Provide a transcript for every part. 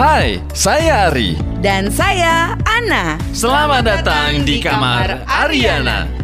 Hai, saya Ari. Dan saya Ana. Selamat datang di kamar Ariana.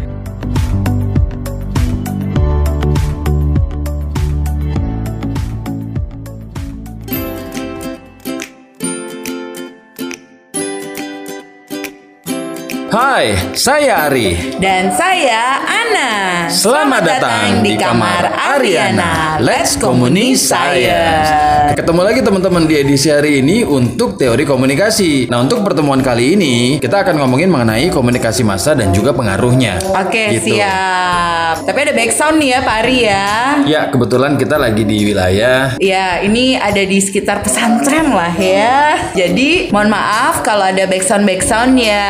Hai, saya Ari. Dan saya Ana. Selamat, datang, di kamar Ariana. Let's Community Science. Ketemu lagi teman-teman di edisi hari ini untuk teori komunikasi. Nah, untuk pertemuan kali ini kita akan ngomongin mengenai komunikasi massa dan juga pengaruhnya. Oke, Gitu. siap. Tapi ada background nih ya Pak Ari ya. Ya, kebetulan kita lagi di wilayah Ya, ini ada di sekitar pesantren lah ya. Jadi, mohon maaf kalau ada backsound-backsound ya.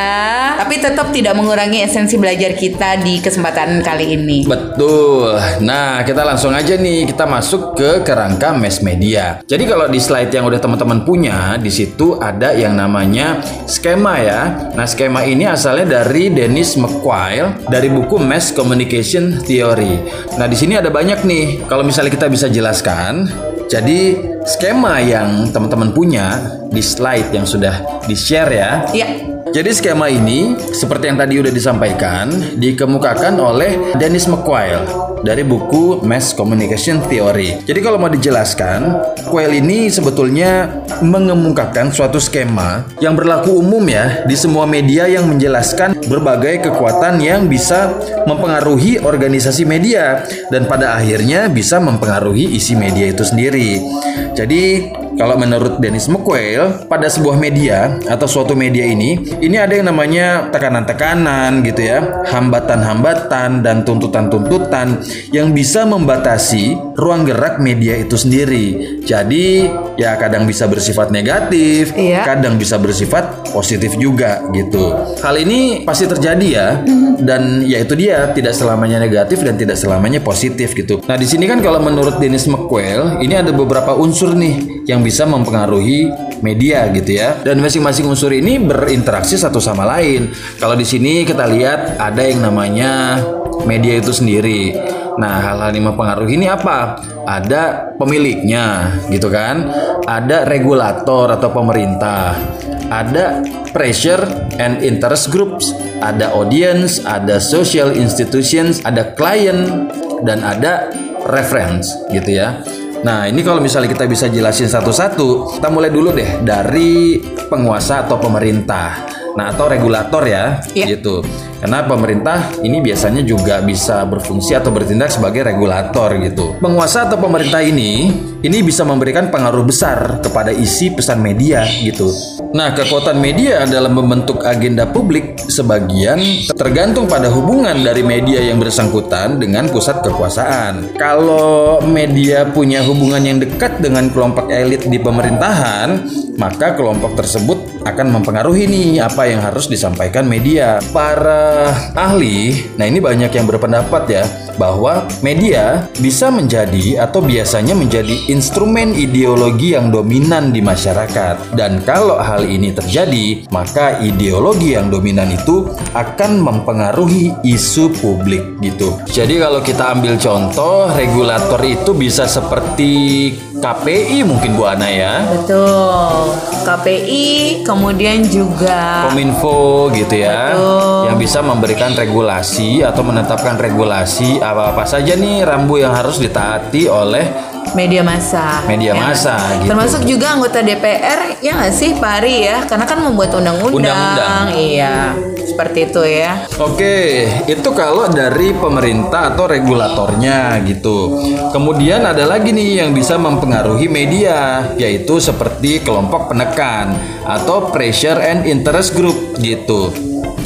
Tapi tetap tidak mengurangi esensi belajar kita di kesempatan kali ini. Betul. Nah, kita langsung aja nih kita masuk ke kerangka mass media. Jadi kalau di slide yang udah teman-teman punya, di situ ada yang namanya skema ya. Nah, skema ini asalnya dari Dennis McQuail dari buku Mass Communication Theory. Nah, di sini ada banyak nih. Kalau misalnya kita bisa jelaskan, jadi skema yang teman-teman punya di slide yang sudah di-share ya. Ya, Jadi skema ini seperti yang tadi udah disampaikan dikemukakan oleh Dennis McQuail dari buku Mass Communication Theory. Jadi kalau mau dijelaskan, Quail ini sebetulnya mengemukakan suatu skema yang berlaku umum ya di semua media yang menjelaskan berbagai kekuatan yang bisa mempengaruhi organisasi media dan pada akhirnya bisa mempengaruhi isi media itu sendiri. Jadi kalau menurut Dennis McQuail, pada sebuah media atau suatu media ini, ini ada yang namanya tekanan-tekanan gitu ya, hambatan-hambatan dan tuntutan-tuntutan yang bisa membatasi ruang gerak media itu sendiri. Jadi, ya kadang bisa bersifat negatif, Iya. kadang bisa bersifat positif juga gitu. Hal ini pasti terjadi ya, dan ya itu dia tidak selamanya negatif dan tidak selamanya positif gitu. Nah, di sini kan kalau menurut Dennis McQuail, ini ada beberapa unsur nih yang bisa mempengaruhi media gitu ya. Dan masing-masing unsur ini berinteraksi satu sama lain. Kalau di sini kita lihat ada yang namanya media itu sendiri. Nah, hal-hal yang mempengaruhi ini apa? Ada pemiliknya, gitu kan? Ada regulator atau pemerintah. Ada pressure and interest groups, ada audience, ada social institutions, ada client, dan ada reference, gitu ya. Nah, ini kalau misalnya kita bisa jelasin satu-satu, kita mulai dulu deh dari penguasa atau pemerintah. Nah, atau regulator ya, Iya. gitu. Karena pemerintah ini biasanya juga bisa berfungsi atau bertindak sebagai regulator gitu. Penguasa atau pemerintah ini ini bisa memberikan pengaruh besar kepada isi pesan media gitu. Nah, kekuatan media dalam membentuk agenda publik sebagian tergantung pada hubungan dari media yang bersangkutan dengan pusat kekuasaan. Kalau media punya hubungan yang dekat dengan kelompok elit di pemerintahan, maka kelompok tersebut akan mempengaruhi nih apa yang harus disampaikan media. Para ahli, nah ini banyak yang berpendapat ya bahwa media bisa menjadi atau biasanya menjadi instrumen ideologi yang dominan di masyarakat. Dan kalau hal ini terjadi, maka ideologi yang dominan itu akan mempengaruhi isu publik gitu. Jadi kalau kita ambil contoh, regulator itu bisa seperti KPI mungkin Bu Ana ya. betul. KPI, kemudian juga Kominfo gitu ya Betul. yang bisa memberikan regulasi atau menetapkan regulasi apa-apa saja nih rambu yang harus ditaati oleh media massa. Media Ya. massa, gitu. Termasuk juga anggota DPR ya nggak sih Pak Ari ya? Karena kan membuat undang-undang. Undang-undang. Iya, seperti itu ya. Oke, itu kalau dari pemerintah atau regulatornya gitu. Kemudian ada lagi nih yang bisa mempengaruhi media, yaitu seperti kelompok penekan atau pressure and interest group gitu.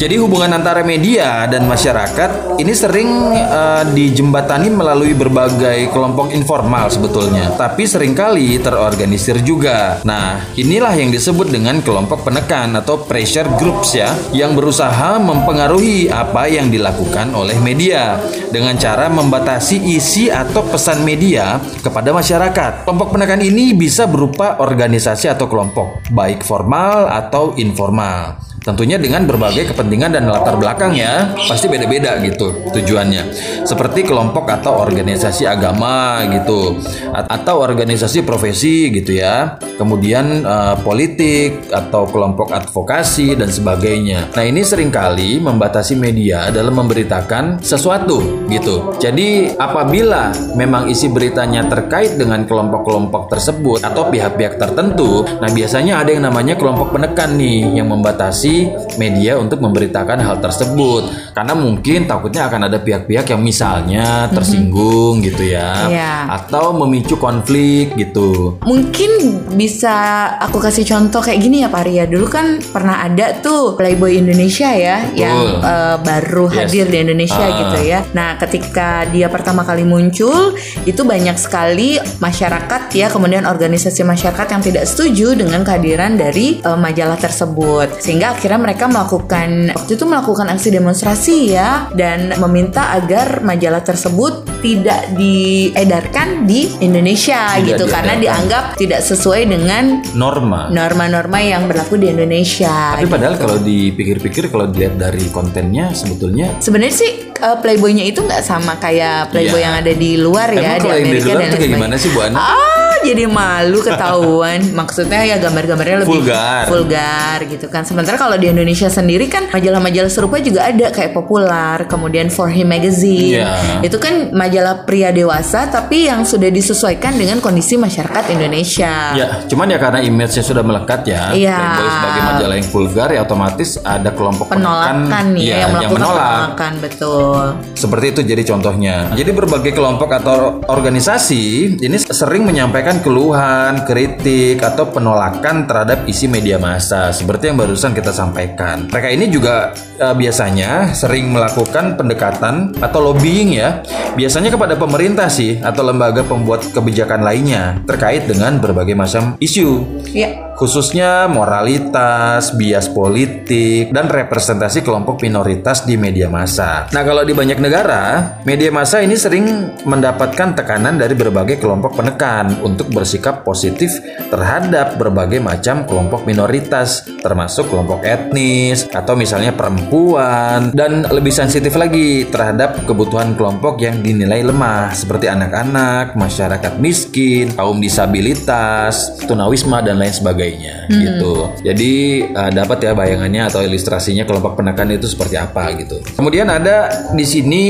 Jadi hubungan antara media dan masyarakat ini sering eh, dijembatani melalui berbagai kelompok informal sebetulnya, tapi sering kali terorganisir juga. Nah, inilah yang disebut dengan kelompok penekan atau pressure groups ya, yang berusaha mempengaruhi apa yang dilakukan oleh media dengan cara membatasi isi atau pesan media kepada masyarakat. Kelompok penekan ini bisa berupa organisasi atau kelompok, baik formal atau informal. Tentunya dengan berbagai kepentingan dan latar belakang ya, pasti beda-beda gitu tujuannya. Seperti kelompok atau organisasi agama gitu, atau organisasi profesi gitu ya. Kemudian uh, politik atau kelompok advokasi dan sebagainya. Nah ini sering kali membatasi media dalam memberitakan sesuatu gitu. Jadi apabila memang isi beritanya terkait dengan kelompok-kelompok tersebut atau pihak-pihak tertentu, nah biasanya ada yang namanya kelompok penekan nih yang membatasi media untuk memberitakan hal tersebut karena mungkin takutnya akan ada pihak-pihak yang misalnya mhm. tersinggung mm-hmm. gitu ya yeah. atau memicu konflik gitu mungkin bisa aku kasih contoh kayak gini ya Pak Ria dulu kan pernah ada tuh Playboy Indonesia ya Betul. yang uh, baru yes. hadir di Indonesia uh. gitu ya nah ketika dia pertama kali muncul itu banyak sekali masyarakat ya kemudian organisasi masyarakat yang tidak setuju dengan kehadiran dari uh, majalah tersebut sehingga akhirnya mereka melakukan waktu itu melakukan aksi demonstrasi ya dan meminta agar majalah tersebut tidak diedarkan di Indonesia tidak gitu karena dianggap tidak sesuai dengan norma norma-norma yang berlaku di Indonesia. Tapi gitu. padahal kalau dipikir-pikir kalau dilihat dari kontennya sebetulnya sebenarnya sih uh, Playboynya itu nggak sama kayak Playboy ya. yang ada di luar ya di Amerika di luar dan kayak gimana sih Bu Ana? Ah, jadi malu ketahuan. Maksudnya ya gambar-gambarnya lebih vulgar. vulgar gitu kan. Sementara kalau di Indonesia sendiri kan majalah-majalah serupa juga ada kayak popular, kemudian For Him Magazine. Yeah. Itu kan majalah pria dewasa tapi yang sudah disesuaikan dengan kondisi masyarakat Indonesia. Ya, cuman ya karena image-nya sudah melekat ya. Yeah. Playboy sebagai majalah yang vulgar ya otomatis ada kelompok penolakan ya, ya yang yang menolak. penolakan betul. Seperti itu jadi contohnya. Jadi berbagai kelompok atau organisasi ini sering menyampaikan keluhan, kritik atau penolakan terhadap isi media massa seperti yang barusan kita sampaikan. Mereka ini juga uh, biasanya sering melakukan pendekatan atau lobbying ya, biasanya kepada pemerintah sih atau lembaga pembuat kebijakan lainnya terkait dengan berbagai macam isu. Ya khususnya moralitas, bias politik, dan representasi kelompok minoritas di media massa. Nah, kalau di banyak negara, media massa ini sering mendapatkan tekanan dari berbagai kelompok penekan untuk bersikap positif terhadap berbagai macam kelompok minoritas, termasuk kelompok etnis atau misalnya perempuan, dan lebih sensitif lagi terhadap kebutuhan kelompok yang dinilai lemah seperti anak-anak, masyarakat miskin, kaum disabilitas, tunawisma dan lain sebagainya sebagainya hmm. gitu. Jadi uh, dapat ya bayangannya atau ilustrasinya kelompok penekan itu seperti apa gitu. Kemudian ada di sini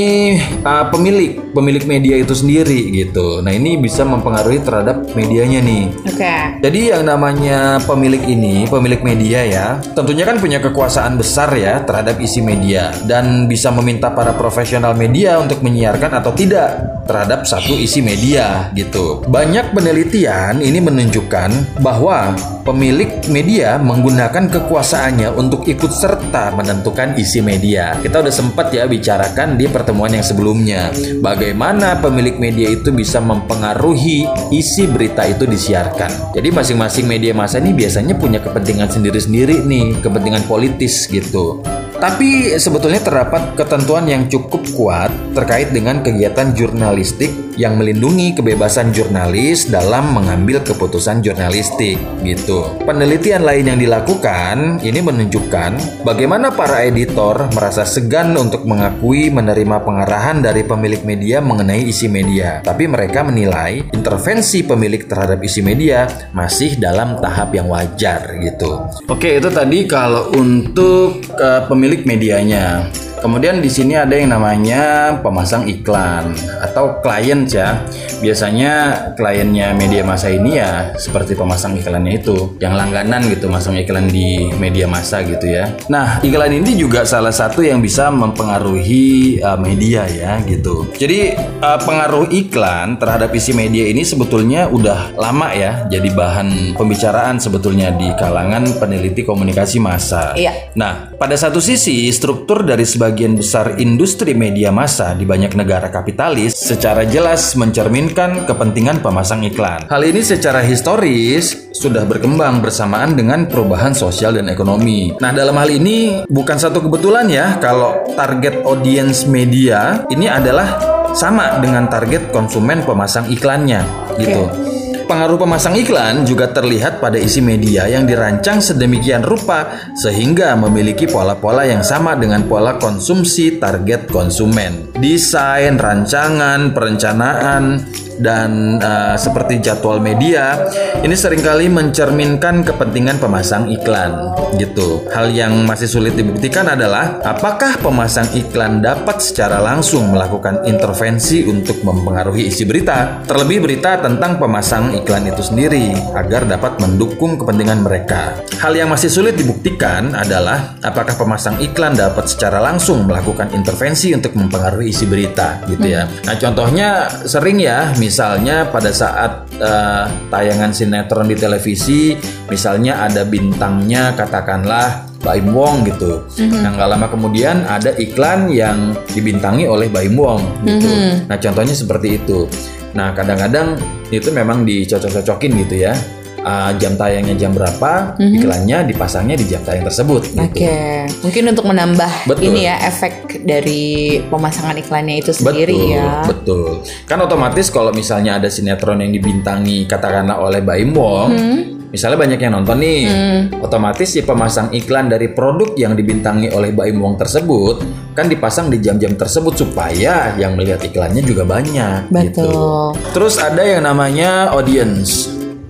uh, pemilik pemilik media itu sendiri gitu. Nah ini bisa mempengaruhi terhadap medianya nih. Oke. Okay. Jadi yang namanya pemilik ini pemilik media ya tentunya kan punya kekuasaan besar ya terhadap isi media dan bisa meminta para profesional media untuk menyiarkan atau tidak terhadap satu isi media gitu. Banyak penelitian ini menunjukkan bahwa pemilik media menggunakan kekuasaannya untuk ikut serta menentukan isi media. Kita udah sempat ya bicarakan di pertemuan yang sebelumnya bagaimana pemilik media itu bisa mempengaruhi isi berita itu disiarkan. Jadi masing-masing media massa ini biasanya punya kepentingan sendiri-sendiri nih, kepentingan politis gitu. Tapi sebetulnya terdapat ketentuan yang cukup kuat terkait dengan kegiatan jurnalistik yang melindungi kebebasan jurnalis dalam mengambil keputusan jurnalistik gitu. Penelitian lain yang dilakukan ini menunjukkan bagaimana para editor merasa segan untuk mengakui menerima pengarahan dari pemilik media mengenai isi media. Tapi mereka menilai intervensi pemilik terhadap isi media masih dalam tahap yang wajar gitu. Oke, itu tadi kalau untuk uh, pemilik pemilik medianya. Kemudian di sini ada yang namanya pemasang iklan atau klien ya. Biasanya kliennya media massa ini ya seperti pemasang iklannya itu, yang langganan gitu masang iklan di media massa gitu ya. Nah, iklan ini juga salah satu yang bisa mempengaruhi uh, media ya gitu. Jadi uh, pengaruh iklan terhadap isi media ini sebetulnya udah lama ya jadi bahan pembicaraan sebetulnya di kalangan peneliti komunikasi massa. Iya. Nah, pada satu sisi struktur dari sebagian sebagian besar industri media massa di banyak negara kapitalis secara jelas mencerminkan kepentingan pemasang iklan. Hal ini secara historis sudah berkembang bersamaan dengan perubahan sosial dan ekonomi. Nah, dalam hal ini bukan satu kebetulan ya kalau target audience media ini adalah sama dengan target konsumen pemasang iklannya gitu. Pengaruh pemasang iklan juga terlihat pada isi media yang dirancang sedemikian rupa sehingga memiliki pola-pola yang sama dengan pola konsumsi target konsumen. Desain, rancangan, perencanaan, dan uh, seperti jadwal media ini sering kali mencerminkan kepentingan pemasang iklan gitu. Hal yang masih sulit dibuktikan adalah apakah pemasang iklan dapat secara langsung melakukan intervensi untuk mempengaruhi isi berita, terlebih berita tentang pemasang iklan itu sendiri agar dapat mendukung kepentingan mereka. Hal yang masih sulit dibuktikan adalah apakah pemasang iklan dapat secara langsung melakukan intervensi untuk mempengaruhi isi berita gitu ya. Nah, contohnya sering ya misalnya pada saat uh, tayangan sinetron di televisi, misalnya ada bintangnya katakanlah Baim Wong gitu. Mm-hmm. Nah nggak lama kemudian ada iklan yang dibintangi oleh Baim Wong gitu. Mm-hmm. Nah contohnya seperti itu. Nah kadang-kadang itu memang dicocok-cocokin gitu ya uh, jam tayangnya jam berapa, mm-hmm. iklannya dipasangnya di jam tayang tersebut. Gitu. Oke, okay. mungkin untuk menambah betul. ini ya efek dari pemasangan iklannya itu sendiri betul, ya. Betul. Kan otomatis kalau misalnya ada sinetron yang dibintangi katakanlah oleh Baim Wong. Mm-hmm misalnya banyak yang nonton nih, hmm. otomatis si pemasang iklan dari produk yang dibintangi oleh Baim Wong tersebut kan dipasang di jam-jam tersebut supaya yang melihat iklannya juga banyak. Gitu. Betul. Gitu. Terus ada yang namanya audience.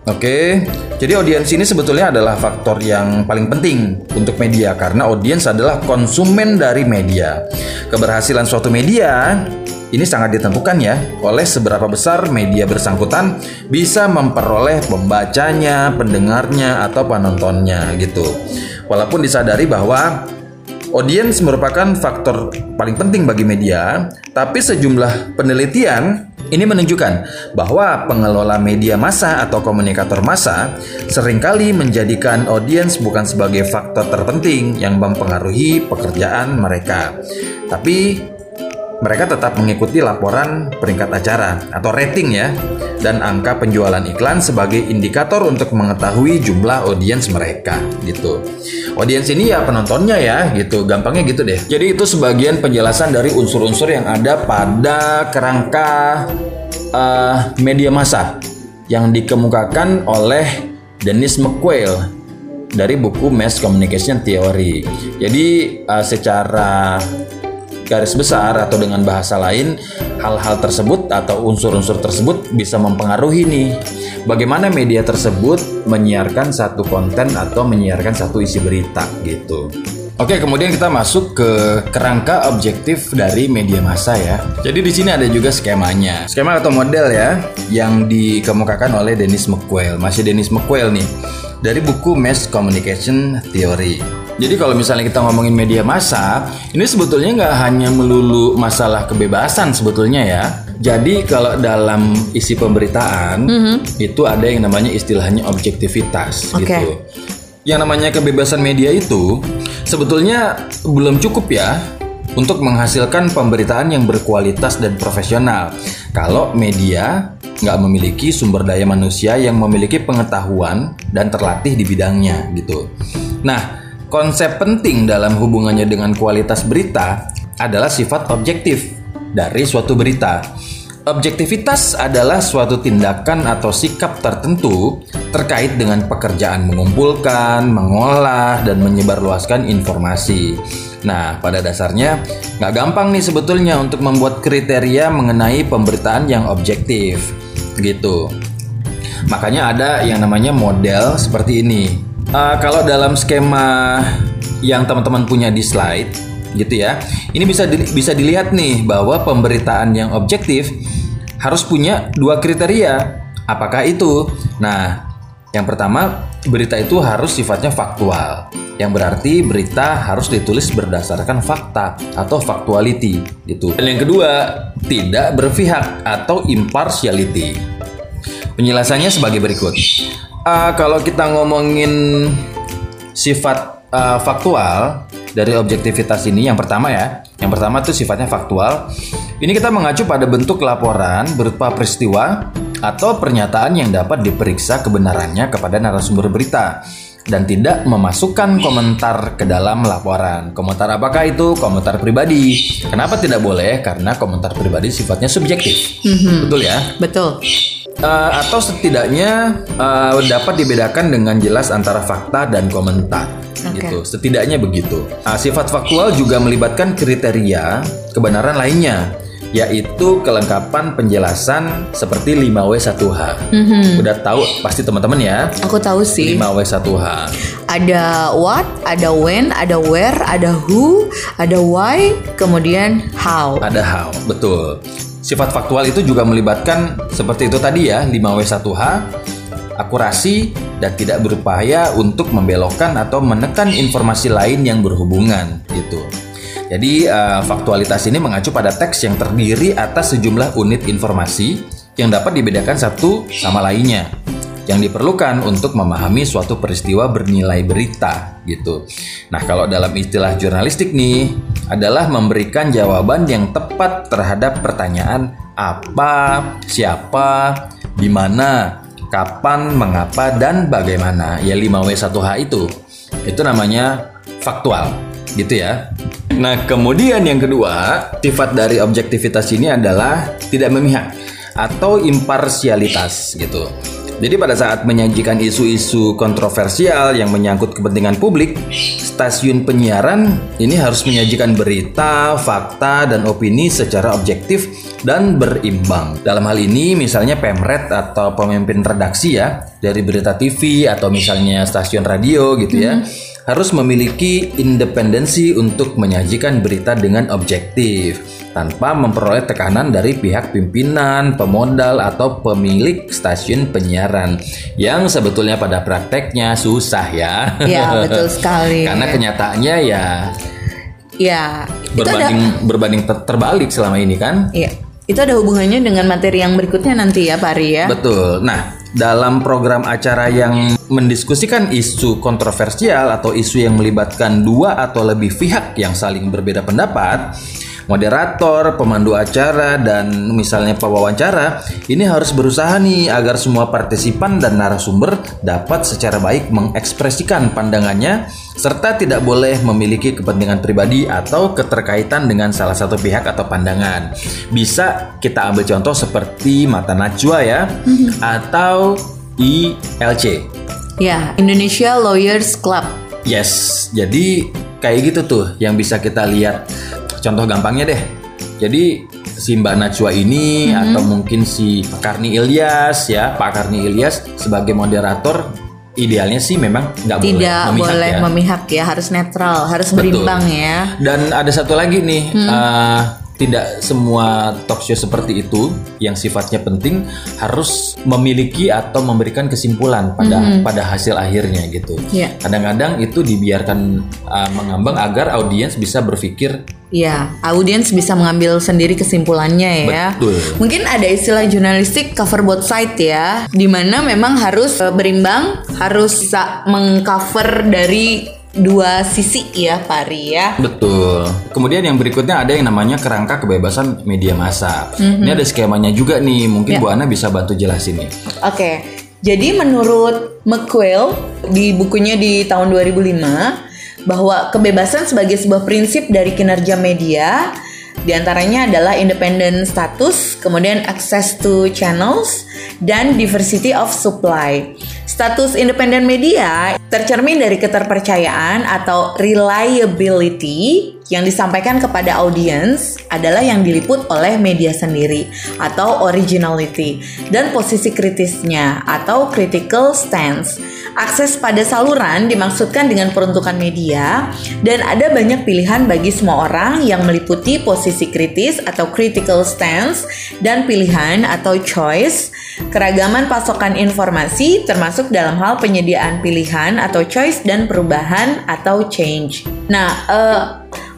Oke, jadi audiens ini sebetulnya adalah faktor yang paling penting untuk media karena audiens adalah konsumen dari media. Keberhasilan suatu media ini sangat ditentukan ya oleh seberapa besar media bersangkutan bisa memperoleh pembacanya, pendengarnya, atau penontonnya gitu. Walaupun disadari bahwa Audiens merupakan faktor paling penting bagi media, tapi sejumlah penelitian ini menunjukkan bahwa pengelola media massa atau komunikator massa sering kali menjadikan audiens bukan sebagai faktor terpenting yang mempengaruhi pekerjaan mereka, tapi mereka tetap mengikuti laporan peringkat acara atau rating ya dan angka penjualan iklan sebagai indikator untuk mengetahui jumlah audiens mereka gitu. Audiens ini ya penontonnya ya gitu, gampangnya gitu deh. Jadi itu sebagian penjelasan dari unsur-unsur yang ada pada kerangka uh, media massa yang dikemukakan oleh Dennis McQuail dari buku Mass Communication Theory. Jadi uh, secara garis besar atau dengan bahasa lain hal-hal tersebut atau unsur-unsur tersebut bisa mempengaruhi nih bagaimana media tersebut menyiarkan satu konten atau menyiarkan satu isi berita gitu. Oke, kemudian kita masuk ke kerangka objektif dari media massa ya. Jadi di sini ada juga skemanya. Skema atau model ya yang dikemukakan oleh Dennis McQuail. Masih Dennis McQuail nih dari buku Mass Communication Theory. Jadi kalau misalnya kita ngomongin media massa, ini sebetulnya nggak hanya melulu masalah kebebasan sebetulnya ya. Jadi kalau dalam isi pemberitaan mm -hmm. itu ada yang namanya istilahnya objektivitas okay. gitu. Yang namanya kebebasan media itu sebetulnya belum cukup ya untuk menghasilkan pemberitaan yang berkualitas dan profesional. Kalau media nggak memiliki sumber daya manusia yang memiliki pengetahuan dan terlatih di bidangnya gitu. Nah, Konsep penting dalam hubungannya dengan kualitas berita adalah sifat objektif dari suatu berita. Objektivitas adalah suatu tindakan atau sikap tertentu terkait dengan pekerjaan mengumpulkan, mengolah, dan menyebarluaskan informasi. Nah, pada dasarnya nggak gampang nih sebetulnya untuk membuat kriteria mengenai pemberitaan yang objektif, gitu. Makanya ada yang namanya model seperti ini uh, kalau dalam skema yang teman-teman punya di slide gitu ya ini bisa di, bisa dilihat nih bahwa pemberitaan yang objektif harus punya dua kriteria. Apakah itu? Nah yang pertama berita itu harus sifatnya faktual. Yang berarti berita harus ditulis berdasarkan fakta atau factuality gitu. Dan yang kedua tidak berpihak atau impartiality penjelasannya sebagai berikut uh, kalau kita ngomongin sifat uh, faktual dari objektivitas ini yang pertama ya yang pertama itu sifatnya faktual ini kita mengacu pada bentuk laporan berupa peristiwa atau pernyataan yang dapat diperiksa kebenarannya kepada narasumber berita dan tidak memasukkan komentar ke dalam laporan. Komentar apakah itu? Komentar pribadi. Kenapa tidak boleh? Karena komentar pribadi sifatnya subjektif. Mm -hmm. Betul ya? Betul. Uh, atau setidaknya uh, dapat dibedakan dengan jelas antara fakta dan komentar. Okay. Gitu, setidaknya begitu. Nah, sifat faktual juga melibatkan kriteria kebenaran lainnya yaitu kelengkapan penjelasan seperti 5W1H. Mm-hmm. Udah tahu pasti teman-teman ya? Aku tahu sih. 5W1H. Ada what, ada when, ada where, ada who, ada why, kemudian how. Ada how, betul. Sifat faktual itu juga melibatkan seperti itu tadi ya, 5W1H, akurasi dan tidak berupaya untuk membelokkan atau menekan informasi lain yang berhubungan gitu. Jadi uh, faktualitas ini mengacu pada teks yang terdiri atas sejumlah unit informasi yang dapat dibedakan satu sama lainnya yang diperlukan untuk memahami suatu peristiwa bernilai berita gitu. Nah, kalau dalam istilah jurnalistik nih adalah memberikan jawaban yang tepat terhadap pertanyaan apa, siapa, di mana, kapan, mengapa dan bagaimana. Ya 5W1H itu. Itu namanya faktual gitu ya. Nah, kemudian yang kedua, sifat dari objektivitas ini adalah tidak memihak atau imparsialitas gitu. Jadi pada saat menyajikan isu-isu kontroversial yang menyangkut kepentingan publik, stasiun penyiaran ini harus menyajikan berita, fakta, dan opini secara objektif dan berimbang. Dalam hal ini misalnya pemret atau pemimpin redaksi ya dari berita TV atau misalnya stasiun radio gitu ya. Hmm harus memiliki independensi untuk menyajikan berita dengan objektif tanpa memperoleh tekanan dari pihak pimpinan, pemodal atau pemilik stasiun penyiaran yang sebetulnya pada prakteknya susah ya. Iya, betul sekali. Karena kenyataannya ya ya berbanding ada... berbanding ter terbalik selama ini kan? Iya. Itu ada hubungannya dengan materi yang berikutnya nanti ya, Pak Ari ya. Betul. Nah, dalam program acara yang mendiskusikan isu kontroversial atau isu yang melibatkan dua atau lebih pihak yang saling berbeda pendapat, moderator, pemandu acara, dan misalnya pewawancara, ini harus berusaha nih agar semua partisipan dan narasumber dapat secara baik mengekspresikan pandangannya serta tidak boleh memiliki kepentingan pribadi atau keterkaitan dengan salah satu pihak atau pandangan. Bisa kita ambil contoh seperti Mata Najwa ya, mm-hmm. atau ILC. Ya, Indonesia Lawyers Club. Yes, jadi kayak gitu tuh yang bisa kita lihat contoh gampangnya deh. Jadi si Mbak Najwa ini mm-hmm. atau mungkin si Pak Karni Ilyas ya, Pak Karni Ilyas sebagai moderator idealnya sih memang nggak boleh tidak memihak boleh ya. memihak ya harus netral harus Betul. berimbang ya dan ada satu lagi nih hmm. uh, tidak semua talk show seperti itu yang sifatnya penting harus memiliki atau memberikan kesimpulan pada mm -hmm. pada hasil akhirnya gitu. Yeah. Kadang-kadang itu dibiarkan uh, mengambang agar audiens bisa berpikir Ya, audiens bisa mengambil sendiri kesimpulannya ya. Betul. Mungkin ada istilah jurnalistik cover both side ya, di mana memang harus uh, berimbang, harus bisa mengcover dari dua sisi ya Pari ya. Betul. Kemudian yang berikutnya ada yang namanya kerangka kebebasan media massa. Mm-hmm. Ini ada skemanya juga nih. Mungkin yeah. Bu Ana bisa bantu jelasin nih. Oke. Okay. Jadi menurut McQuail di bukunya di tahun 2005 bahwa kebebasan sebagai sebuah prinsip dari kinerja media di antaranya adalah independent status, kemudian access to channels, dan diversity of supply. Status independent media tercermin dari keterpercayaan atau reliability yang disampaikan kepada audiens adalah yang diliput oleh media sendiri atau originality dan posisi kritisnya atau critical stance. Akses pada saluran dimaksudkan dengan peruntukan media dan ada banyak pilihan bagi semua orang yang meliputi posisi kritis atau critical stance dan pilihan atau choice, keragaman pasokan informasi termasuk dalam hal penyediaan pilihan atau choice dan perubahan atau change. Nah, uh,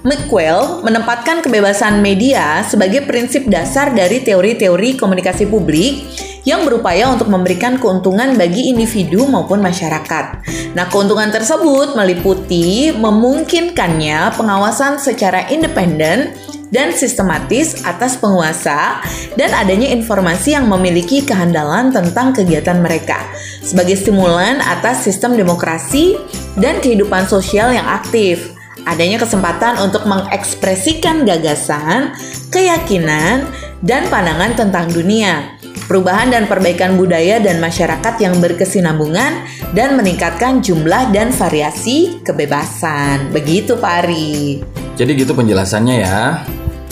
McQuail menempatkan kebebasan media sebagai prinsip dasar dari teori-teori komunikasi publik yang berupaya untuk memberikan keuntungan bagi individu maupun masyarakat. Nah, keuntungan tersebut meliputi memungkinkannya pengawasan secara independen dan sistematis atas penguasa dan adanya informasi yang memiliki kehandalan tentang kegiatan mereka sebagai stimulan atas sistem demokrasi dan kehidupan sosial yang aktif adanya kesempatan untuk mengekspresikan gagasan, keyakinan, dan pandangan tentang dunia. perubahan dan perbaikan budaya dan masyarakat yang berkesinambungan, dan meningkatkan jumlah dan variasi kebebasan. Begitu Pak Ari. Jadi gitu penjelasannya ya.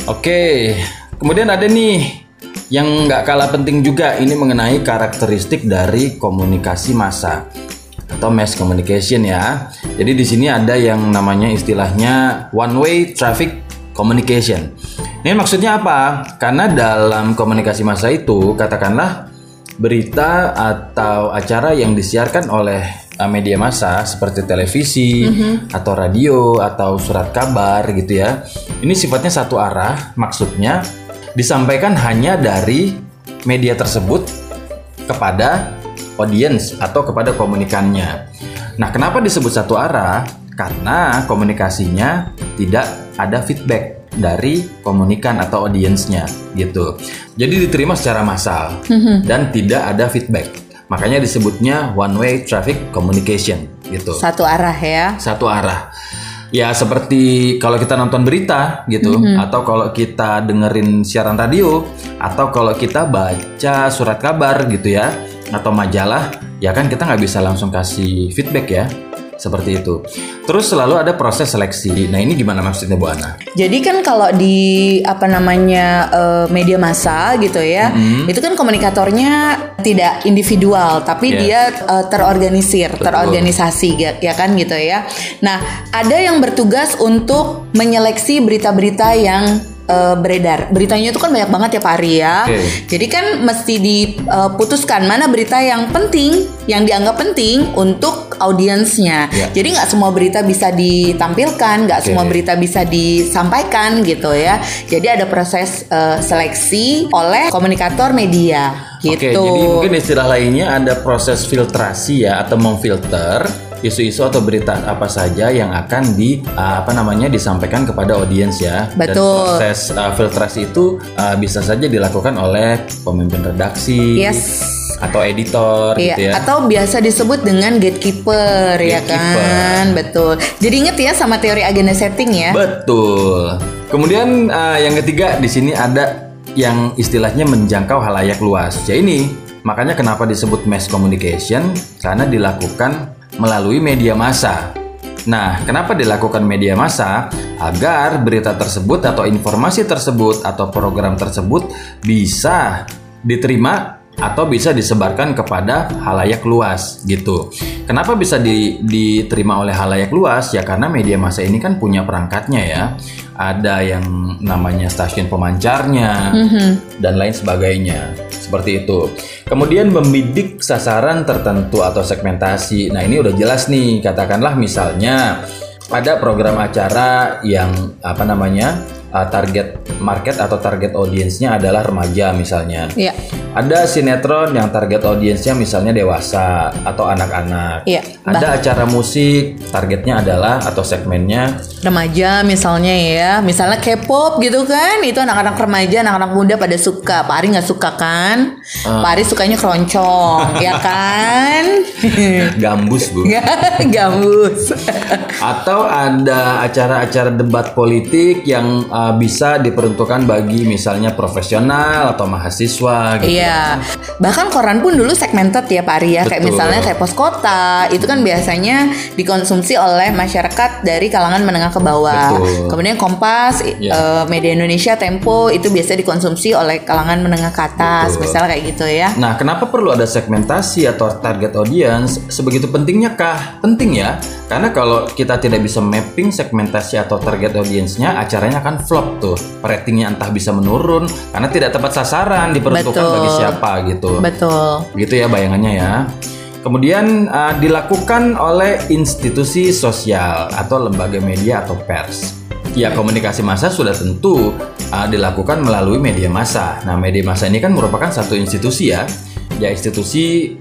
Oke, kemudian ada nih yang nggak kalah penting juga ini mengenai karakteristik dari komunikasi massa atau mass communication ya. Jadi di sini ada yang namanya istilahnya one way traffic communication. Ini maksudnya apa? Karena dalam komunikasi massa itu katakanlah berita atau acara yang disiarkan oleh media massa seperti televisi mm-hmm. atau radio atau surat kabar gitu ya. Ini sifatnya satu arah, maksudnya disampaikan hanya dari media tersebut kepada audiens atau kepada komunikannya. Nah, kenapa disebut satu arah? Karena komunikasinya tidak ada feedback dari komunikan atau audiensnya gitu. Jadi diterima secara massal mm-hmm. dan tidak ada feedback. Makanya disebutnya one way traffic communication gitu. Satu arah ya. Satu arah. Ya seperti kalau kita nonton berita gitu mm-hmm. atau kalau kita dengerin siaran radio atau kalau kita baca surat kabar gitu ya atau majalah ya kan kita nggak bisa langsung kasih feedback ya seperti itu. Terus selalu ada proses seleksi. Nah ini gimana maksudnya Bu Ana? Jadi kan kalau di apa namanya uh, media massa gitu ya, mm-hmm. itu kan komunikatornya tidak individual, tapi yes. dia uh, terorganisir, Betul. terorganisasi ya kan gitu ya. Nah ada yang bertugas untuk menyeleksi berita-berita yang uh, beredar. Beritanya itu kan banyak banget ya Pak Ari ya. Okay. Jadi kan mesti diputuskan mana berita yang penting, yang dianggap penting untuk audiensnya. Yeah. Jadi nggak semua berita bisa ditampilkan, nggak okay. semua berita bisa disampaikan gitu ya. Jadi ada proses uh, seleksi oleh komunikator media. Gitu. Oke, jadi mungkin istilah lainnya ada proses filtrasi ya atau memfilter isu-isu atau berita apa saja yang akan di uh, apa namanya disampaikan kepada audiens ya. Betul. Dan proses uh, filtrasi itu uh, bisa saja dilakukan oleh pemimpin redaksi. Yes atau editor iya, gitu ya. Atau biasa disebut dengan gatekeeper, ya gatekeeper ya kan, betul. Jadi inget ya sama teori agenda setting ya. Betul. Kemudian uh, yang ketiga di sini ada yang istilahnya menjangkau halayak luas. Ya ini makanya kenapa disebut mass communication karena dilakukan melalui media massa. Nah, kenapa dilakukan media massa? Agar berita tersebut atau informasi tersebut atau program tersebut bisa diterima atau bisa disebarkan kepada halayak luas gitu. Kenapa bisa di, diterima oleh halayak luas? Ya karena media massa ini kan punya perangkatnya ya. Ada yang namanya stasiun pemancarnya mm -hmm. dan lain sebagainya. Seperti itu. Kemudian membidik sasaran tertentu atau segmentasi. Nah, ini udah jelas nih. Katakanlah misalnya ada program acara yang apa namanya? Uh, target market atau target audiensnya adalah remaja misalnya. Iya. Ada sinetron yang target audiensnya misalnya dewasa atau anak-anak. Iya. Ada acara musik targetnya adalah atau segmennya remaja misalnya ya. Misalnya K-pop gitu kan, itu anak-anak remaja, anak-anak muda pada suka. Pak Ari nggak suka kan? Uh. Pak Ari sukanya keroncong, ya kan? Gambus bu. Gambus. atau ada acara-acara debat politik yang uh, uh, bisa diperuntukkan bagi misalnya profesional atau mahasiswa gitu. Iya. Bahkan koran pun dulu segmented ya Pak. Kayak misalnya kayak pos kota itu kan biasanya dikonsumsi oleh masyarakat dari kalangan menengah ke bawah. Betul. Kemudian Kompas, yeah. uh, Media Indonesia, Tempo itu biasa dikonsumsi oleh kalangan menengah ke atas. Betul. Misalnya kayak gitu ya. Nah, kenapa perlu ada segmentasi atau target audience? Sebegitu pentingnya kah? Penting ya. Karena kalau kita tidak bisa mapping segmentasi atau target audiensnya, acaranya akan flop tuh. Ratingnya entah bisa menurun karena tidak tepat sasaran diperuntukkan Betul. bagi siapa gitu. Betul. Gitu ya bayangannya ya. Kemudian uh, dilakukan oleh institusi sosial atau lembaga media atau pers. Ya komunikasi massa sudah tentu uh, dilakukan melalui media massa. Nah media massa ini kan merupakan satu institusi ya. Ya institusi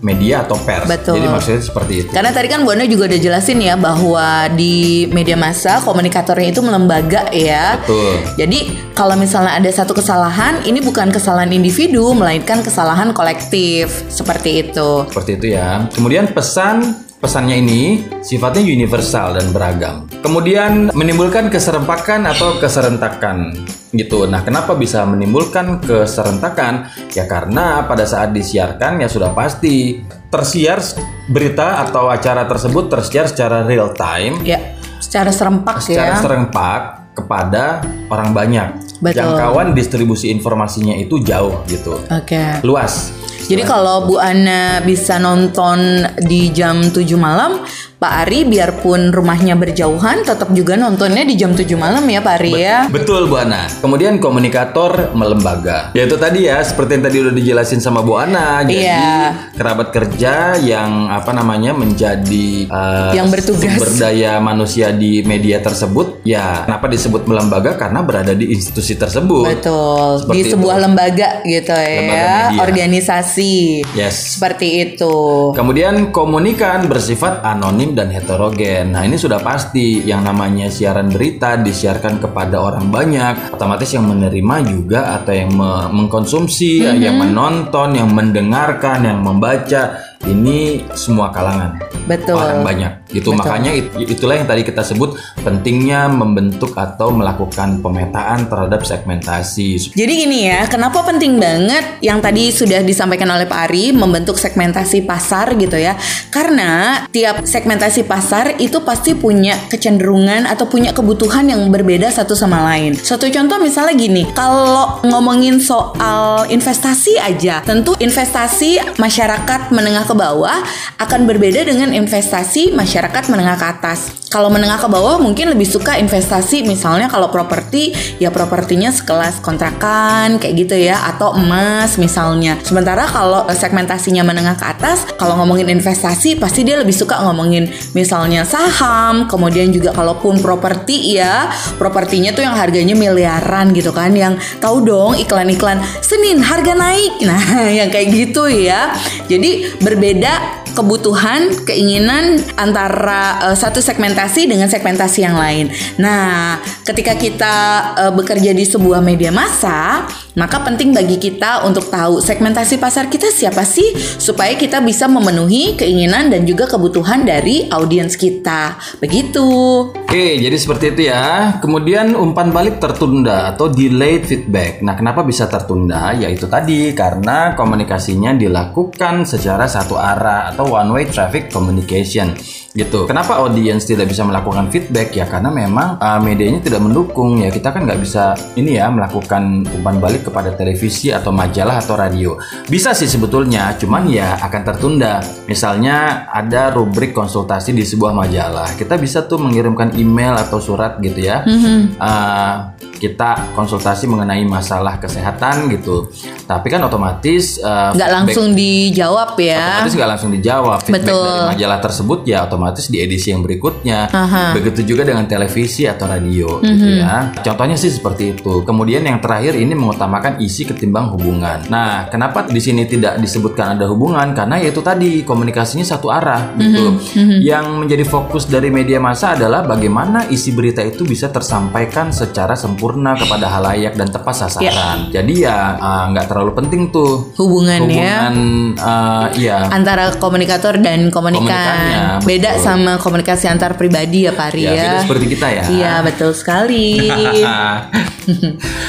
media atau pers. Betul. Jadi maksudnya seperti itu. Karena tadi kan Bu Ana juga udah jelasin ya bahwa di media massa komunikatornya itu melembaga ya. Betul. Jadi kalau misalnya ada satu kesalahan, ini bukan kesalahan individu melainkan kesalahan kolektif seperti itu. Seperti itu ya. Kemudian pesan pesannya ini sifatnya universal dan beragam. Kemudian menimbulkan keserempakan atau keserentakan gitu. Nah, kenapa bisa menimbulkan keserentakan? Ya karena pada saat disiarkan ya sudah pasti tersiar berita atau acara tersebut tersiar secara real time. Ya, secara serempak secara ya. Secara serempak kepada orang banyak. Betul. Jangkauan distribusi informasinya itu jauh gitu. Oke. Okay. Luas. Jadi kalau Bu Ana bisa nonton di jam 7 malam, Pak Ari biarpun rumahnya berjauhan tetap juga nontonnya di jam 7 malam ya Pak Ari ya. Betul Bu Ana. Kemudian komunikator melembaga. Ya itu tadi ya seperti yang tadi udah dijelasin sama Bu Ana. Jadi iya. kerabat kerja yang apa namanya menjadi uh, yang bertugas sumber daya manusia di media tersebut. Ya kenapa disebut melembaga karena berada di institusi tersebut. Betul. Seperti di sebuah itu. lembaga gitu ya. lembaga ya. Organisasi. Yes. Seperti itu. Kemudian komunikan bersifat anonim dan heterogen. Nah, ini sudah pasti yang namanya siaran berita disiarkan kepada orang banyak, otomatis yang menerima juga atau yang me mengkonsumsi, mm -hmm. yang menonton, yang mendengarkan, yang membaca ini semua kalangan. Betul. Orang banyak. Gitu betul. makanya itulah yang tadi kita sebut pentingnya membentuk atau melakukan pemetaan terhadap segmentasi. Jadi gini ya kenapa penting banget yang tadi sudah disampaikan oleh Pak Ari membentuk segmentasi pasar gitu ya? Karena tiap segmentasi pasar itu pasti punya kecenderungan atau punya kebutuhan yang berbeda satu sama lain. Satu contoh misalnya gini kalau ngomongin soal investasi aja tentu investasi masyarakat menengah ke bawah akan berbeda dengan investasi masyarakat menengah ke atas. Kalau menengah ke bawah mungkin lebih suka investasi misalnya kalau properti ya propertinya sekelas kontrakan kayak gitu ya atau emas misalnya. Sementara kalau segmentasinya menengah ke atas kalau ngomongin investasi pasti dia lebih suka ngomongin misalnya saham, kemudian juga kalaupun properti ya, propertinya tuh yang harganya miliaran gitu kan yang tahu dong iklan-iklan Senin harga naik. Nah, yang kayak gitu ya. Jadi ber berbeda kebutuhan, keinginan antara uh, satu segmentasi dengan segmentasi yang lain. Nah, ketika kita uh, bekerja di sebuah media massa, maka penting bagi kita untuk tahu segmentasi pasar kita siapa sih supaya kita bisa memenuhi keinginan dan juga kebutuhan dari audiens kita. Begitu. Oke, jadi seperti itu ya. Kemudian umpan balik tertunda atau delayed feedback. Nah, kenapa bisa tertunda? Yaitu tadi karena komunikasinya dilakukan secara satu arah atau one way traffic communication gitu. Kenapa audiens tidak bisa melakukan feedback ya? Karena memang uh, medianya tidak mendukung ya. Kita kan nggak bisa ini ya melakukan umpan balik kepada televisi atau majalah atau radio. Bisa sih sebetulnya, cuman ya akan tertunda. Misalnya ada rubrik konsultasi di sebuah majalah, kita bisa tuh mengirimkan email atau surat gitu ya. Mm -hmm. uh, kita konsultasi mengenai masalah kesehatan gitu. Tapi kan otomatis uh, nggak langsung dijawab ya. Otomatis nggak langsung dijawab. Feedback Betul. dari majalah tersebut ya otomatis di edisi yang berikutnya. Aha. Begitu juga dengan televisi atau radio mm -hmm. gitu mhm. ya. Contohnya sih seperti itu. Kemudian yang terakhir ini mengutamakan isi ketimbang hubungan. Nah, kenapa di sini tidak disebutkan ada hubungan? Karena yaitu tadi komunikasinya satu arah gitu. Mm -hmm. Yang menjadi fokus dari media massa adalah bagaimana isi berita itu bisa tersampaikan secara sempurna sempurna kepada halayak dan tepat sasaran. Yeah. Jadi ya ah, nggak uh, terlalu penting tuh hubungan, hubungan ya. Uh, ya antara komunikator dan komunikan. Beda betul. sama komunikasi antar pribadi ya Pak ya. Beda seperti kita ya. Iya betul sekali.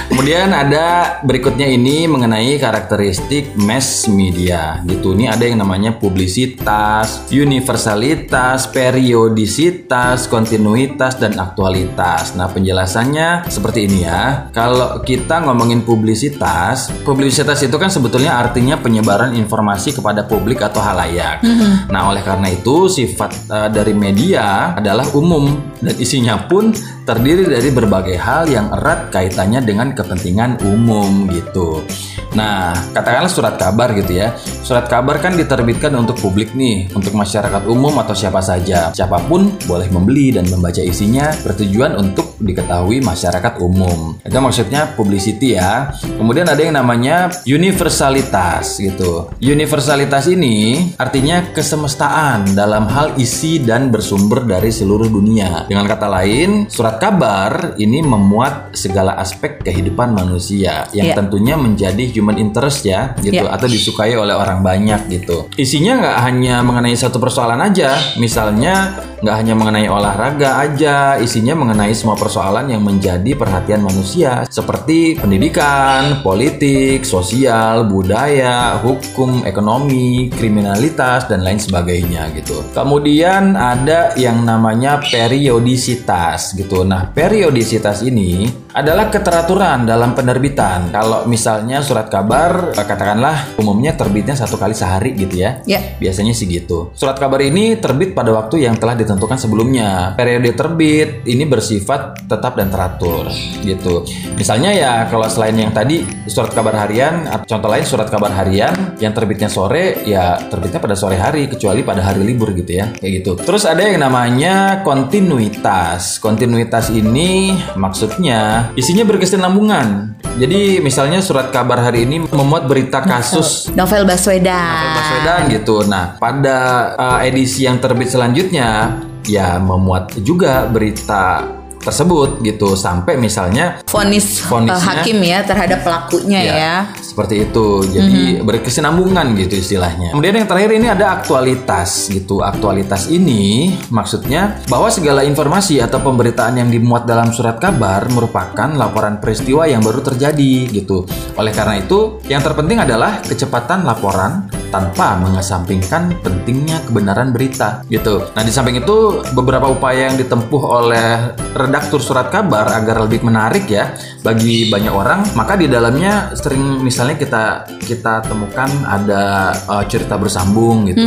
Kemudian ada berikutnya ini mengenai karakteristik mass media. Gitu ini ada yang namanya publisitas, universalitas, periodisitas, kontinuitas dan aktualitas. Nah penjelasannya seperti ini ini ya. Kalau kita ngomongin publisitas, publisitas itu kan sebetulnya artinya penyebaran informasi kepada publik atau halayak. Mm -hmm. Nah, oleh karena itu sifat uh, dari media adalah umum dan isinya pun terdiri dari berbagai hal yang erat kaitannya dengan kepentingan umum gitu. Nah, katakanlah surat kabar gitu ya. Surat kabar kan diterbitkan untuk publik nih, untuk masyarakat umum atau siapa saja. Siapa pun boleh membeli dan membaca isinya bertujuan untuk diketahui masyarakat umum. Itu maksudnya publicity ya. Kemudian ada yang namanya universalitas gitu. Universalitas ini artinya kesemestaan dalam hal isi dan bersumber dari seluruh dunia. Dengan kata lain, surat kabar ini memuat segala aspek kehidupan manusia yang Yeah. tentunya menjadi human interest ya gitu Yeah. atau disukai oleh orang banyak gitu. Isinya nggak hanya mengenai satu persoalan aja, misalnya nggak hanya mengenai olahraga aja, isinya mengenai semua persoalan yang menjadi perhatian manusia seperti pendidikan, politik, sosial, budaya, hukum, ekonomi, kriminalitas dan lain sebagainya gitu. Kemudian ada yang namanya periodisitas gitu. Nah, periodisitas ini adalah keteraturan dalam penerbitan. Kalau misalnya surat kabar katakanlah umumnya terbitnya satu kali sehari gitu ya. Ya. Biasanya sih gitu. Surat kabar ini terbit pada waktu yang telah ditentukan sebelumnya. Periode terbit ini bersifat tetap dan teratur gitu. Misalnya ya kalau selain yang tadi surat kabar harian, atau contoh lain surat kabar harian yang terbitnya sore ya terbitnya pada sore hari kecuali pada hari libur gitu ya. Kayak gitu. Terus ada yang namanya kontinuitas. Kontinuitas ini maksudnya isinya berkesinambungan. Jadi misalnya surat kabar hari ini memuat berita kasus Novel Baswedan. Novel Baswedan gitu. Nah, pada uh, edisi yang terbit selanjutnya ya memuat juga berita tersebut gitu sampai misalnya Vonis uh, Vonisnya. hakim ya terhadap pelakunya ya. Seperti itu. Jadi berkesinambungan gitu istilahnya. Kemudian yang terakhir ini ada aktualitas gitu. Aktualitas ini maksudnya bahwa segala informasi atau pemberitaan yang dimuat dalam surat kabar merupakan laporan peristiwa yang baru terjadi gitu. Oleh karena itu, yang terpenting adalah kecepatan laporan tanpa mengesampingkan pentingnya kebenaran berita gitu. Nah, di samping itu beberapa upaya yang ditempuh oleh redaktur surat kabar agar lebih menarik ya bagi banyak orang, maka di dalamnya sering misalnya kita kita temukan ada uh, cerita bersambung gitu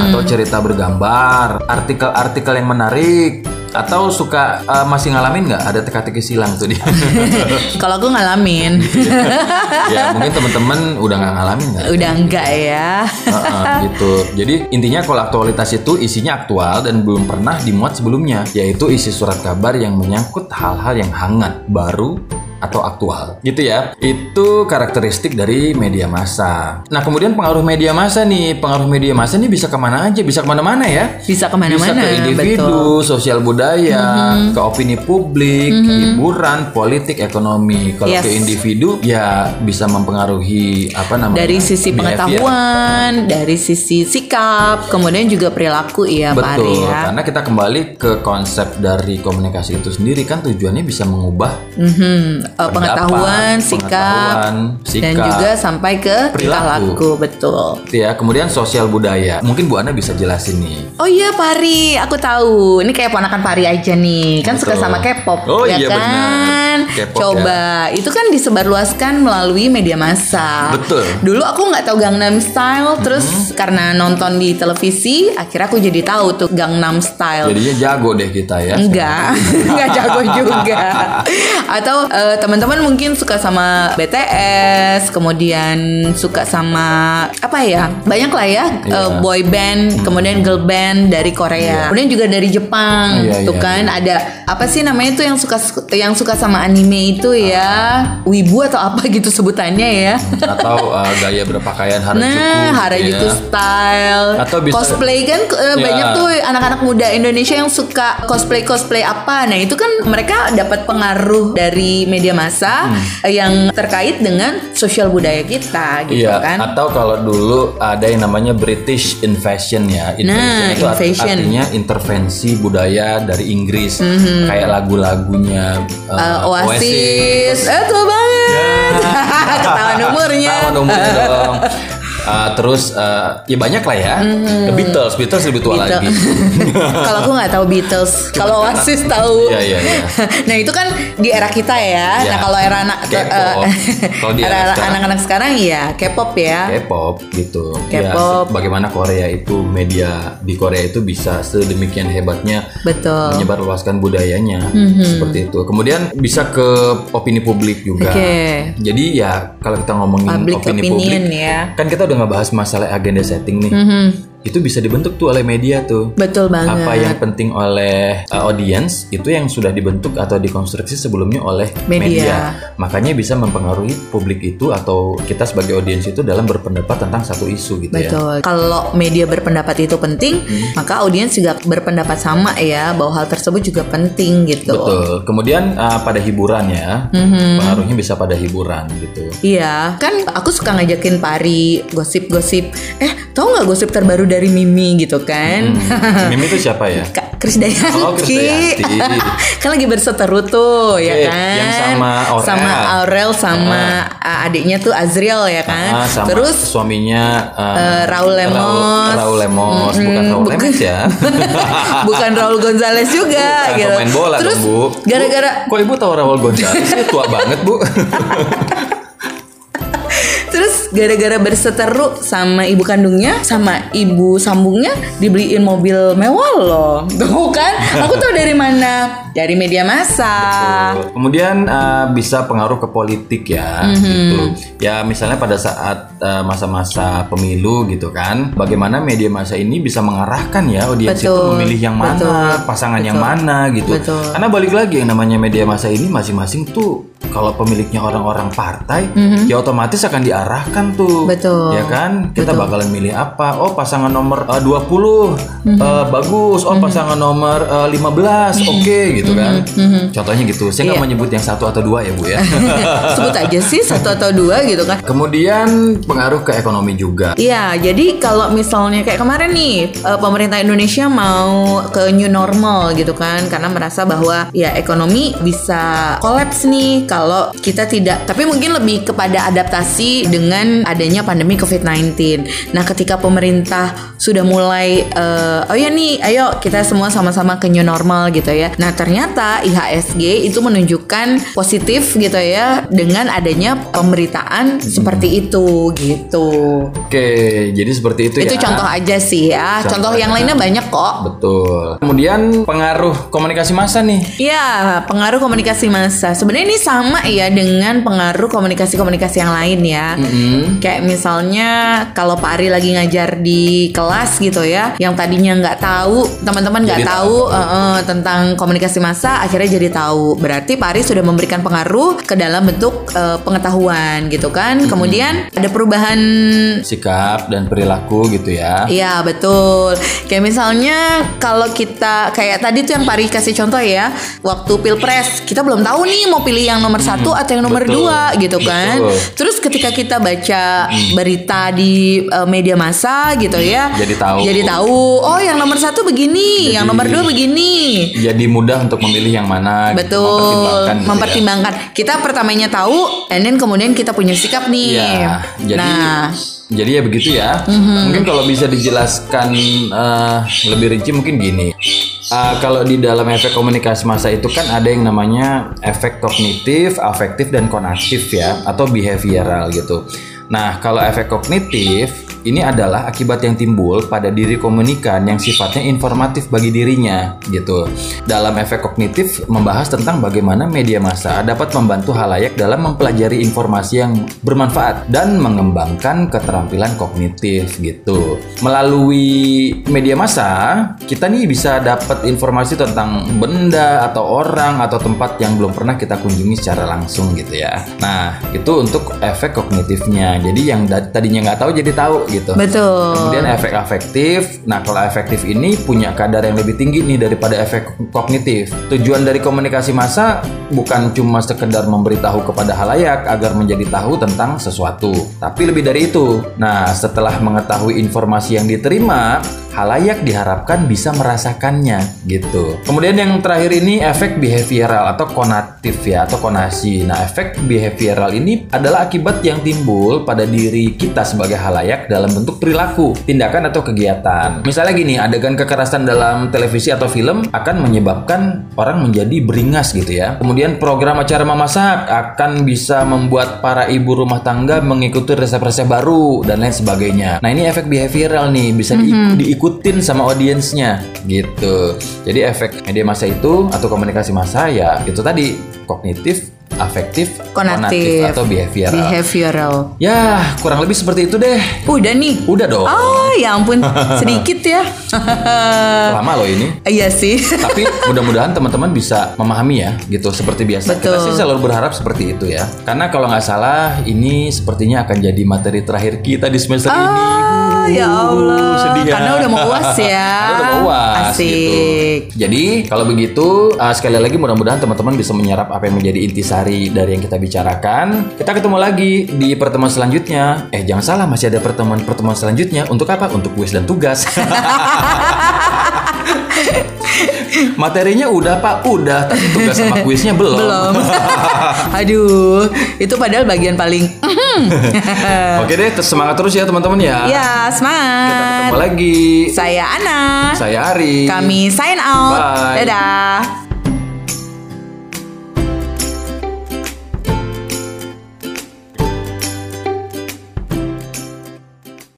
atau cerita bergambar, artikel-artikel yang menarik atau suka uh, masih ngalamin nggak ada teka-teki silang tuh dia. Kalau aku ngalamin, ya mungkin teman-teman udah nggak ngalamin nggak? udah enggak ya. Heeh, gitu. Jadi intinya kalau aktualitas itu isinya aktual dan belum pernah dimuat sebelumnya, yaitu isi surat kabar yang menyangkut hal-hal yang hangat, baru atau aktual. Gitu ya. Itu karakteristik dari media massa. Nah kemudian pengaruh media massa nih, pengaruh media massa nih bisa ke mana aja, bisa ke mana-mana ya. Bisa Bisa ke mana-mana. ke individu, sosial budaya, ke opini publik, hiburan, politik, ekonomi. Kalau Yes. ke individu ya bisa mempengaruhi apa namanya? Dari sisi behavior. pengetahuan, dari sisi sikap, kemudian juga perilaku ya Pak Ari Betul, ya. karena kita kembali ke konsep dari komunikasi itu sendiri kan tujuannya bisa mengubah Mhm, eh, pengetahuan, sikap, pengetahuan, dan sikap, juga sampai ke perilaku. laku, betul. Ya. Kemudian sosial budaya. Mungkin Bu Ana bisa jelasin nih. Oh iya Pari, aku tahu. Ini kayak ponakan Pari aja nih. Kan suka Betul. sama K-pop, Oh ya iya, kan? benar. K-pop, Coba, itu kan disebarluaskan melalui media massa. Betul. Dulu aku nggak tahu Gangnam Style, terus karena nonton di televisi, akhirnya aku jadi tahu tuh Gangnam Style. Jadinya jago deh kita ya. Enggak, enggak jago juga. Atau eh, teman-teman mungkin suka sama BTS, kemudian suka sama apa ya? Banyak lah ya Iya. eh, boy band, kemudian girl band dari Korea. Kemudian juga dari Jepang. Iya, tuh iya, kan ada apa sih namanya itu yang suka yang suka sama anime itu ya? Wibu atau apa gitu sebutannya ya. Atau uh, gaya berpakaian Harajuku. Nah, gitu Harajuku ya. style. Atau bisa- cosplay kan eh, Ya. banyak tuh anak-anak muda Indonesia yang suka cosplay cosplay apa. Nah, itu kan mereka dapat pengaruh dari media massa eh, yang terkait dengan sosial budaya kita gitu Iya, kan. atau kalau dulu ada yang namanya British Invasion ya. Nah, itu art- invasion. artinya intervensi budaya dari Inggris. Kayak lagu-lagunya uh, Eh, Oasis, eh tua banget. Ketahuan umurnya. Tahun umurnya dong. Uh, terus uh, ya banyak lah ya. The Beatles, Beatles lebih tua. Beatles. lagi. Kalau aku nggak tahu Beatles, kalau Oasis tahu. Iya, iya, iya. nah itu kan di era kita ya. Iya. Nah kalau era anak eh, Kalau di era anak-anak sekarang ya K-pop ya. K-pop gitu. Ya, K-pop. se- bagaimana Korea itu media di Korea itu bisa sedemikian hebatnya Betul. menyebarluaskan budayanya Mhm. seperti itu. Kemudian bisa ke opini publik juga. Oke. Jadi ya kalau kita ngomongin Public opini opinion publik, ya. kan kita udah ngebahas masalah agenda setting nih. Mhm. Itu bisa dibentuk tuh oleh media tuh. Betul banget. Apa yang penting oleh uh, audience itu yang sudah dibentuk atau dikonstruksi sebelumnya oleh Media. media. Makanya bisa mempengaruhi publik itu atau kita sebagai audiens itu dalam berpendapat tentang satu isu gitu ya. Betul. Kalau media berpendapat itu penting, maka audiens juga berpendapat sama ya bahwa hal tersebut juga penting gitu. Betul. Kemudian uh, pada hiburan ya, pengaruhnya bisa pada hiburan gitu. Iya, kan aku suka ngajakin Pari gosip-gosip. Eh, tahu nggak gosip terbaru dari Mimi gitu kan? Si Mimi itu siapa ya? Kak Krisdayanti. Oh, Krisdayanti. kan lagi berseteru tuh ya Oke, kan. yang sama Aurel. Sama Aurel sama uh, adiknya tuh Azriel ya kan. Ah, sama Terus suaminya uh, eh, Raul Lemos. Raul, Raul Lemos, bukan Raul bukan. Lemos ya. bukan Raul Gonzales juga Bukan gitu. pemain bola Terus dong, Bu. gara-gara Bu, Kok Ibu tahu Raul Gonzales? Tua banget, Bu. Gara-gara berseteru sama ibu kandungnya sama ibu sambungnya dibeliin mobil mewah loh. Tuh kan? Aku tahu dari mana? Dari media massa. Kemudian uh, bisa pengaruh ke politik ya, Mhm. gitu. Ya misalnya pada saat uh, masa-masa pemilu gitu kan, bagaimana media massa ini bisa mengarahkan ya audiens itu Betul, memilih yang mana, betul, pasangan yang betul, mana gitu. betul. Karena balik lagi yang namanya media massa ini masing-masing tuh kalau pemiliknya orang-orang partai, ya otomatis akan diarahkan tuh. Mhm. Betul, Ya kan? Kita betul. bakalan milih apa? Oh, pasangan nomor uh, 20 Mhm. uh, bagus. Oh, pasangan nomor uh, 15 oke gitu kan. Contohnya gitu. Saya nggak. Iya. menyebut yang satu atau dua ya, Bu ya. Sebut aja sih satu atau dua gitu kan. Kemudian pengaruh ke ekonomi juga. Iya, jadi kalau misalnya kayak kemarin nih eh, pemerintah Indonesia mau ke new normal gitu kan karena merasa bahwa ya ekonomi bisa kolaps nih kalau kita tidak tapi mungkin lebih kepada adaptasi dengan adanya pandemi COVID-19. Nah, ketika pemerintah sudah mulai eh, oh ya nih, ayo kita semua sama-sama ke new normal gitu ya. Nah, ternyata IHSG itu menunjukkan positif gitu ya dengan adanya pemberitaan seperti itu gitu. Oke, jadi seperti itu, Itu ya. contoh aja sih ya. Contoh, Contoh yang lainnya banyak kok. Betul. Kemudian pengaruh komunikasi massa nih. Iya, pengaruh komunikasi massa. Sebenarnya ini sama ya dengan pengaruh komunikasi-komunikasi yang lain ya. Mm-mm. Kayak misalnya kalau Pak Ari lagi ngajar di kelas gitu ya, yang tadinya nggak tahu, teman-teman nggak Jadi tahu eh, eh, tentang komunikasi massa, akhirnya jadi tahu. Berarti Pak Ari sudah memberikan pengaruh ke dalam bentuk eh, pengetahuan gitu kan. Kemudian ada perubahan Sikap dan perilaku gitu ya. Iya betul. Kayak misalnya kalau kita kayak tadi tuh yang Pari kasih contoh ya, waktu pilpres kita belum tahu nih mau pilih yang nomor satu atau yang nomor betul. dua gitu kan. Betul. Terus ketika kita baca berita di uh, media massa gitu ya, Jadi tahu. Jadi tahu. Oh yang nomor satu begini, yang Jadi- nomor dua begini. Jadi mudah untuk memilih yang mana. gitu, Betul, mempertimbangkan gitu ya. Kita pertamanya tahu, and then kemudian kita punya sikap nih. Iya, jadi nah, jadi ya begitu ya. Mungkin kalau bisa dijelaskan eh, lebih rinci mungkin gini. Eh, kalau di dalam efek komunikasi massa itu kan ada yang namanya efek kognitif, afektif dan konatif ya atau behavioral gitu. Nah, kalau efek kognitif ini adalah akibat yang timbul pada diri komunikan yang sifatnya informatif bagi dirinya gitu. Dalam efek kognitif membahas tentang bagaimana media massa dapat membantu halayak dalam mempelajari informasi yang bermanfaat dan mengembangkan keterampilan kognitif gitu. Melalui media massa, kita nih bisa dapat informasi tentang benda atau orang atau tempat yang belum pernah kita kunjungi secara langsung gitu ya. Nah, itu untuk efek kognitifnya. Jadi yang tadinya nggak tahu jadi tahu gitu. betul. Kemudian efek afektif. Nah, kalau efektif ini punya kadar yang lebih tinggi nih daripada efek kognitif. Tujuan dari komunikasi massa bukan cuma sekedar memberitahu kepada halayak agar menjadi tahu tentang sesuatu, tapi lebih dari itu. Nah, setelah mengetahui informasi yang diterima, halayak diharapkan bisa merasakannya gitu. Kemudian yang terakhir ini efek behavioral atau konatif ya atau konasi. Nah, efek behavioral ini adalah akibat yang timbul pada diri kita sebagai halayak dalam bentuk perilaku, tindakan atau kegiatan. Misalnya gini, adegan kekerasan dalam televisi atau film akan menyebabkan orang menjadi beringas gitu ya. Kemudian program acara memasak akan bisa membuat para ibu rumah tangga mengikuti resep-resep baru dan lain sebagainya. Nah, ini efek behavioral nih, bisa di- diikutin sama audiensnya gitu. Jadi efek media massa itu atau komunikasi massa ya itu tadi kognitif afektif, Konatif. atau behavioral. Behavioral. Ya, kurang lebih seperti itu deh. Udah nih. Udah dong. Oh, ya ampun. Sedikit ya. Lama loh ini. Iya sih. Tapi mudah-mudahan teman-teman bisa memahami ya, gitu seperti biasa. Kita Betul. sih selalu berharap seperti itu ya. Karena kalau nggak salah, ini sepertinya akan jadi materi terakhir kita di semester ini. Ah, ya Allah. sedih ya. Karena udah mau uas ya. Karena udah mau uas. Asik. Gitu. Jadi kalau begitu uh, sekali lagi mudah-mudahan teman-teman bisa menyerap apa yang menjadi intisari dari yang kita bicarakan. Kita ketemu lagi di pertemuan selanjutnya. Eh jangan salah masih ada pertemuan-pertemuan selanjutnya. Untuk apa? Untuk kuis dan tugas. Materinya udah pak, udah. Tapi tugas sama kuisnya belum. Belum. Aduh, itu padahal bagian paling. Oke deh, semangat terus ya teman-teman ya. ya, Kita semangat. ketemu lagi. Saya Ana. Saya Ari. Kami sign out. Bye. Dadah.